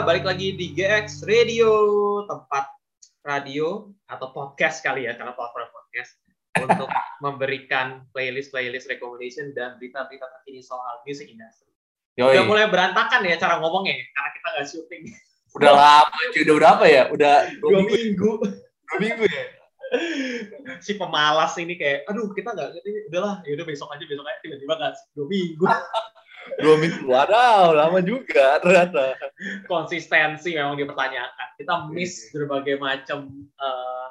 Ya, balik lagi di GX Radio, tempat radio atau podcast kali ya, karena platform podcast untuk memberikan playlist-playlist recommendation dan berita-berita terkini soal music industry. Yoi. Udah mulai berantakan ya cara ngomongnya, karena kita nggak syuting Udah lama, udah berapa ya? Udah dua dua minggu, dua minggu ya? si pemalas ini kayak, aduh kita nggak udahlah, yaudah besok aja, besok aja, tiba-tiba nggak dua minggu. Dua minggu. Waduh, lama juga ternyata. konsistensi memang dipertanyakan. Kita miss berbagai macam eh,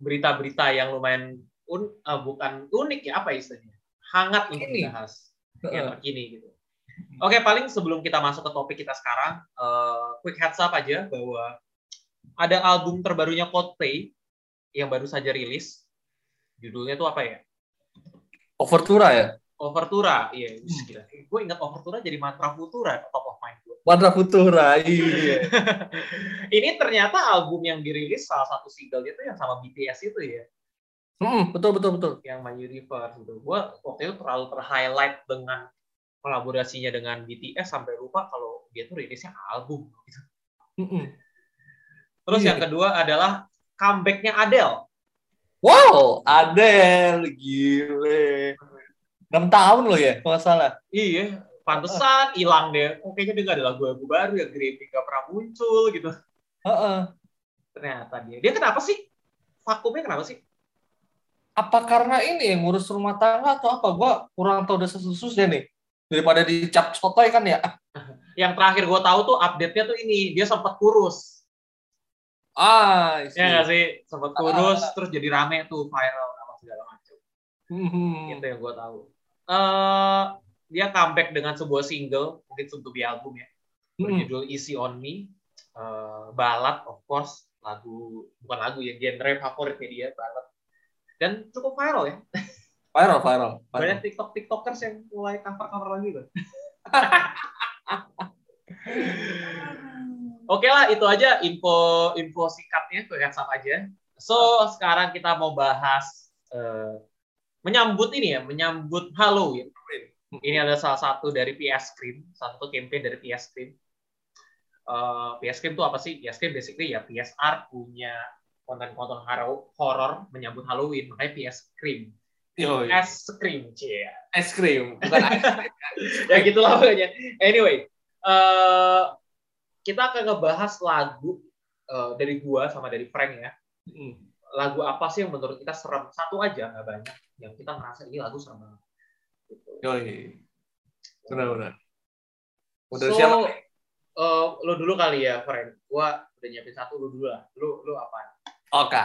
berita-berita yang lumayan un, eh, bukan unik ya apa istilahnya hangat untuk dibahas yang terkini gitu. Oke paling sebelum kita masuk ke topik kita sekarang, eh, quick heads up aja bahwa ada album terbarunya Coldplay yang baru saja rilis. Judulnya tuh apa ya? Overtura ya? Overtura. Iya, gila. Gue ingat Overtura jadi mantra Futura top of mind gue. Mantra Futura, iya. ini ternyata album yang dirilis salah satu single itu yang sama BTS itu ya, Hmm, betul, betul, betul. yang My Universe gitu. Gue waktu itu terlalu ter-highlight dengan kolaborasinya dengan BTS sampai lupa kalau dia tuh rilisnya album. Gitu. Mm-mm. Terus Iya. yang kedua adalah comebacknya Adele. Wow, Adele, gile. 6 tahun loh ya, kalau nggak salah. Iya, pantesan hilang deh. Oh, kayaknya dia nggak ada lagu-lagu baru ya, Grammy nggak pernah muncul gitu. Heeh. Ternyata dia. Dia kenapa sih? Vakumnya kenapa sih? Apa karena ini yang ngurus rumah tangga atau apa? Gua kurang tahu desa sususnya nih. Daripada dicap sotoy kan ya. Yang terakhir gue tahu tuh update-nya tuh ini, dia sempat kurus. Ah, Ya nggak sih? Sempat kurus, terus jadi rame tuh viral apa segala macam. Hmm. Itu yang gue tahu. Eh dia comeback dengan sebuah single, mungkin untuk di album ya, Hmm. berjudul Easy on Me, Eh, ballad of course, lagu bukan lagu ya, genre favoritnya dia ballad, dan cukup viral ya. Viral, viral. viral. Banyak TikTok TikTokers yang mulai cover cover lagi loh. Oke lah, itu aja info info singkatnya, quick up aja. So sekarang kita mau bahas eh, menyambut ini ya, menyambut Halloween. Ini adalah salah satu dari PS Cream, salah satu campaign dari PS Cream. Eh, PS Cream itu apa sih? PS Cream basically ya PSR punya konten-konten horor menyambut Halloween, makanya PS Cream. Yoi. Es Cream, cie. Es krim, bukan es krim. ya gitulah pokoknya. Anyway, eh kita akan ngebahas lagu eh, dari gua sama dari Frank ya. Hmm. Lagu apa sih yang menurut kita serem? Satu aja, nggak banyak. Yang kita ngerasa ini lagu serem banget. Gitu. Yoi. Benar-benar. Udah So, siapa? eh, lo dulu kali ya, Frank. Gua udah nyiapin satu, lu dulu lah. Lu, lu apa? Oke.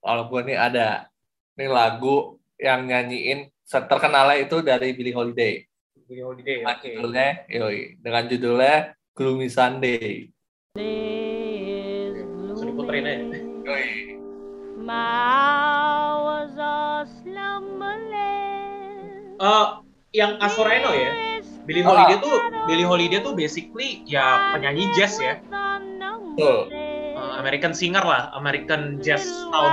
Kalau gue nih ada. Ini lagu yang nyanyiin terkenalnya itu dari Billie Holiday. Billie Holiday, Dengan oke. judulnya, yoi. Dengan judulnya Gloomy Sunday. Langsung diputerin aja. Yoi. Eh, yang Asoreno ya? Billie Ah. Holiday tuh Billie Holiday tuh basically ya penyanyi jazz ya. Tuh. Uh, American singer lah, American jazz tahun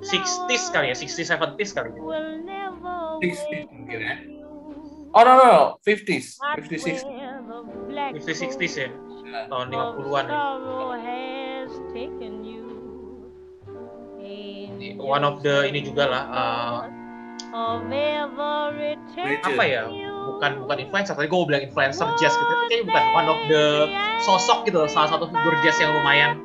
60s kali ya, 60s 70s kali ya. 60s mungkin ya. Oh no no, no. 50s. 50s, 60s. 50s 60s ya, Ya. tahun 50-an ya. One of the ini juga lah uh, apa ya? Bukan bukan influencer, tadi gue bilang influencer jazz gitu, tapi kayaknya bukan one of the sosok gitu, salah satu figur jazz yang lumayan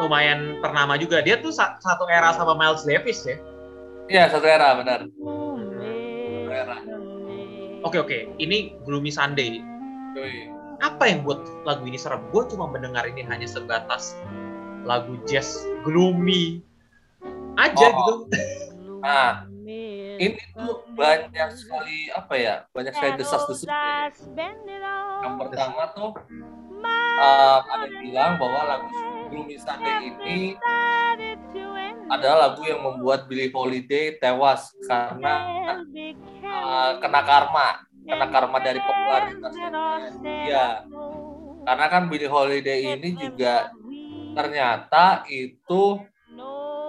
lumayan ternama juga. Dia tuh sa- satu era sama Miles Davis ya. Iya, satu era benar. Satu era. Oke oke, ini Gloomy Sunday. Yoi. apa yang buat lagu ini serem? Gue cuma mendengar ini hanya sebatas lagu jazz gloomy aja Oh. gitu. Nah, ini tuh banyak sekali apa ya? Banyak sekali desas-desus. ya. Yang pertama tuh uh, ada yang bilang bahwa lagu Gloomy Sunday ini adalah lagu yang membuat Billie Holiday tewas karena uh, kena karma, kena karma dari popularitasnya dia. Karena kan Billie Holiday ini juga ternyata itu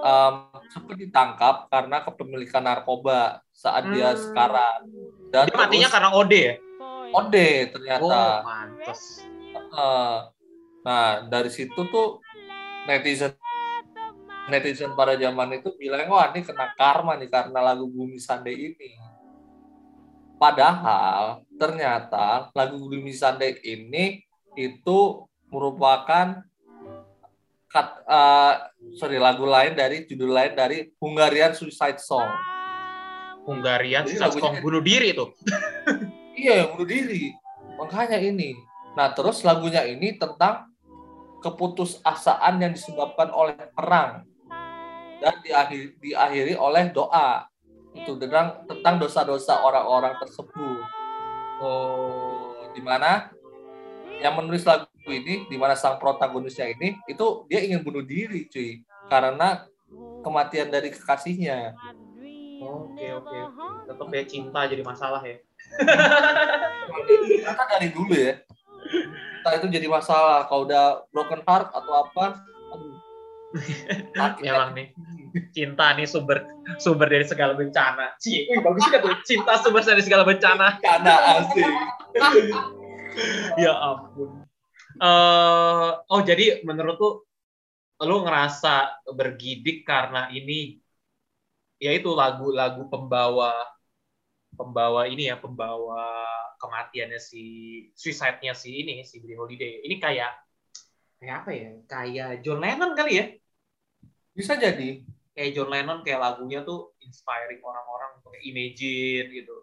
um, sempat ditangkap karena kepemilikan narkoba saat dia Hmm. sekarang. Dan Dia matinya terus karena OD ya? OD Oh, ternyata. Uh, nah dari situ tuh netizen netizen pada zaman itu bilang wah ini kena karma nih karena lagu Bumi Sande ini. Padahal ternyata lagu Bumi Sande ini itu merupakan cut, uh, sorry lagu lain dari judul lain dari Hungarian Suicide Song. Hungarian Suicide Song bunuh diri itu. iya, bunuh diri. Makanya ini. Nah, terus lagunya ini tentang keputusasaan yang disebabkan oleh perang dan diakhiri, diakhiri oleh doa. Itu tentang tentang dosa-dosa orang-orang tersebut. Oh, di mana yang menulis lagu ini di mana sang protagonisnya ini itu dia ingin bunuh diri cuy karena kematian dari kekasihnya. Oke oke tetap ya cinta jadi masalah ya. Karena dari dulu ya. Cinta itu jadi masalah. Kalau udah broken heart atau apa. Memang nih cinta nih sumber sumber dari segala bencana. Cih, bagus kan tuh cinta sumber dari segala bencana. Karena asik. ya ampun uh, oh jadi menurut tuh lu ngerasa bergidik karena ini ya itu lagu-lagu pembawa pembawa ini ya pembawa kematiannya si suicide-nya si ini si Billie Holiday. Ini kayak kayak apa ya? Kayak John Lennon kali ya? Bisa jadi. Kayak John Lennon kayak lagunya tuh inspiring orang-orang untuk imagine gitu.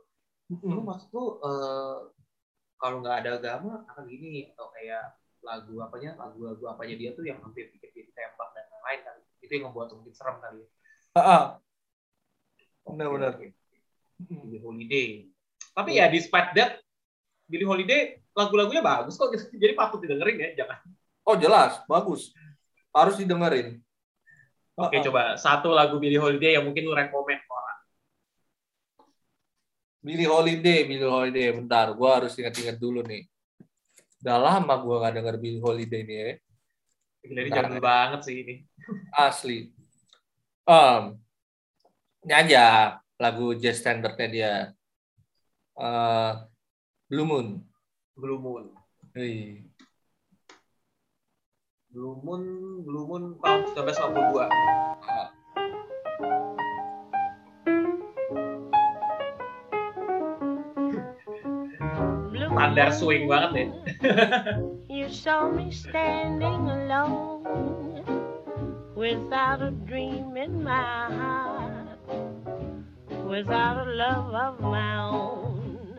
Mm-hmm. lu maksud tuh uh, kalau nggak ada agama akan gini? Atau kayak lagu apanya lagu-lagu apanya dia tuh yang hampir bikin ditembak dan lain-lain kan. Itu yang membuat mungkin serem kali ya. Uh benar-benar. Billy Holiday. Tapi ya despite that Billy Holiday lagu-lagunya bagus kok. Jadi patut didengerin ya jangan. Oh jelas. Bagus. Harus didengerin. Oke okay, coba satu lagu Billy Holiday yang mungkin lu rekomend Billy Holiday, Billy Holiday. Bentar, gue harus ingat-ingat dulu nih. Udah lama gue gak denger Billy Holiday nih ya. Gila, ini jangan banget sih ini. Asli. Um, ini aja lagu jazz standardnya dia. Uh, Blue Moon. Blue Moon. Hei. Blue Moon, Blue Moon tahun 1982. Standar swing banget ya. you saw me standing alone without a dream in my heart, without a love of my own.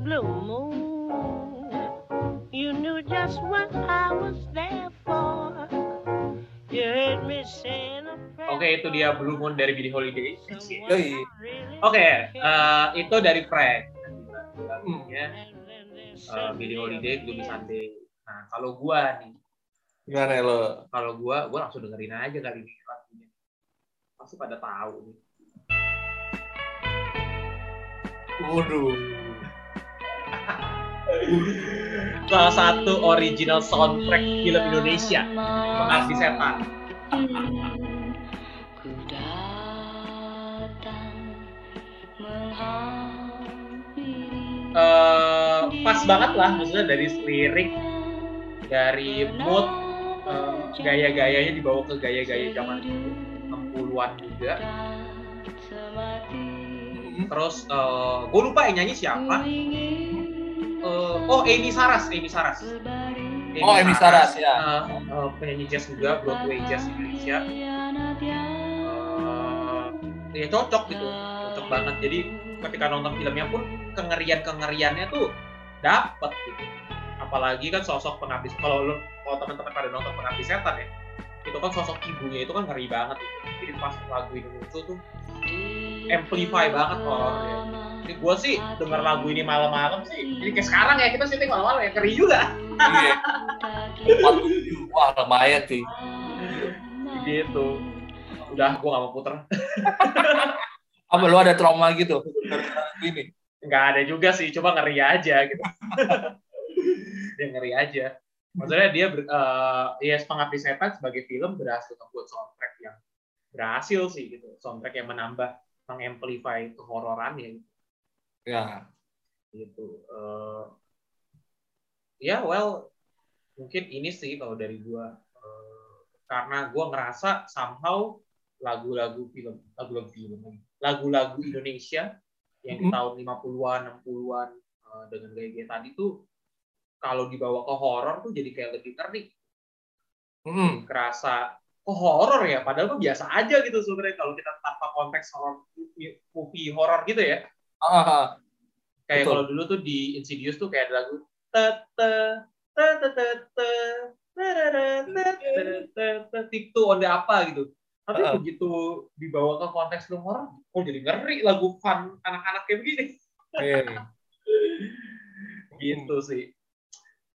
Blue moon, you knew just what I was there for. You heard me saying Oke, okay, itu dia Blue Moon dari Billie Holiday. Oke, okay, uh, itu dari Frank lagunya uh, Billie Holiday, Gloomy Sunday. Nah, kalau gua nih, gimana lo? Kalau gua, gua langsung dengerin aja kali ini lagunya. Pasti pada tahu nih. Waduh. Salah satu original soundtrack film Indonesia, Pengabdi Setan. uh, pas banget lah maksudnya dari lirik dari mood uh, gaya-gayanya dibawa ke gaya-gaya zaman 60-an juga. Terus uh, gue lupa yang nyanyi siapa. Uh, oh Amy Saras Amy Saras. Amy oh Amy Saras, Saras ya. uh, uh, penyanyi jazz juga Broadway jazz Indonesia. Uh, ya cocok gitu cocok banget. Jadi ketika nonton filmnya pun kengerian kengeriannya tuh dapet gitu. Apalagi kan sosok pengabdi kalau lu kalau teman-teman pada nonton pengabdi setan ya itu kan sosok ibunya itu kan ngeri banget gitu. jadi pas lagu ini muncul tuh amplify banget horornya. Jadi gue sih denger lagu ini malam-malam sih jadi kayak sekarang ya kita syuting malam-malam ya ngeri juga. Iya. Wah lumayan sih. Gitu. Udah gue gak mau puter. Apa lu ada trauma gitu? Ini? Nggak ada juga sih, coba ngeri aja gitu. dia ngeri aja. Maksudnya dia uh, ya pengabdi setan sebagai film berhasil membuat soundtrack yang berhasil sih gitu. Soundtrack yang menambah mengamplify kehororan ya. Ya. Gitu. Uh, ya well mungkin ini sih kalau dari gua uh, karena gua ngerasa somehow lagu-lagu film lagu-lagu film lagu-lagu Indonesia yang di tahun 50-an 60-an uh, dengan gaya-gaya tadi tuh kalau dibawa ke horor tuh jadi kayak lebih ngeri hmm. kerasa oh horor ya padahal tuh biasa aja gitu sebenarnya kalau kita tanpa konteks horor movie horor gitu ya uh, kayak kalau dulu tuh di Insidious tuh kayak ada lagu tiktu onde apa gitu tapi uh. begitu dibawa ke konteks film horor oh jadi ngeri lagu fun anak-anak kayak begini yeah. gitu sih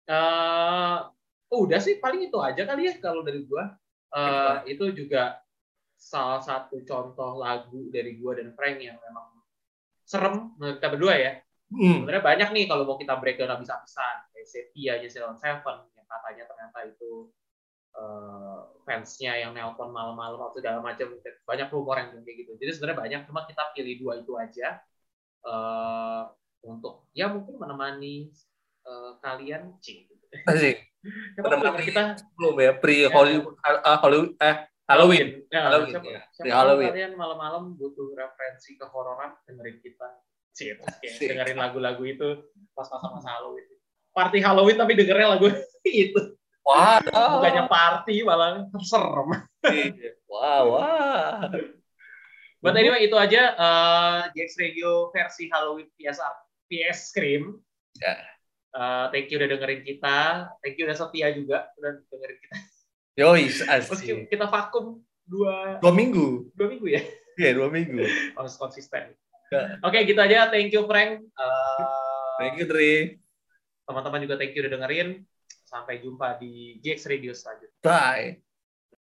uh, udah sih paling itu aja kali ya kalau dari gua uh, itu juga salah satu contoh lagu dari gua dan Frank yang memang serem menurut kita berdua ya. Hmm. Sebenarnya banyak nih kalau mau kita breakdown habis-habisan kayak Sepia aja Silon Seven yang katanya ternyata itu uh, fansnya yang nelpon malam-malam atau segala macam banyak rumor yang kayak gitu. Jadi sebenarnya banyak cuma kita pilih dua itu aja uh, untuk ya mungkin menemani uh, kalian cing. Asik kita belum ya pre Hollywood uh, Hollywood eh Halloween. Ya, Halloween. Siapa, ya. siapa Halloween. kalian malam-malam butuh referensi kehororan dengerin kita. Sih, dengerin lagu-lagu itu pas masa-masa Halloween. Party Halloween tapi dengernya lagu itu. Wah, wow. bukannya party malah serem. Iya. wah, wah. But anyway itu aja uh, GX Radio versi Halloween PS PS Scream. Ya. Uh, thank you udah dengerin kita. Thank you udah setia juga udah dengerin kita. Yoi, asik. kita vakum dua dua minggu. Dua minggu ya? Iya, dua minggu. Harus konsisten. Ya. Oke, okay, gitu aja. Thank you, Frank. Uh, thank you, Tri. Teman-teman juga thank you udah dengerin. Sampai jumpa di GX Radio selanjutnya. Bye.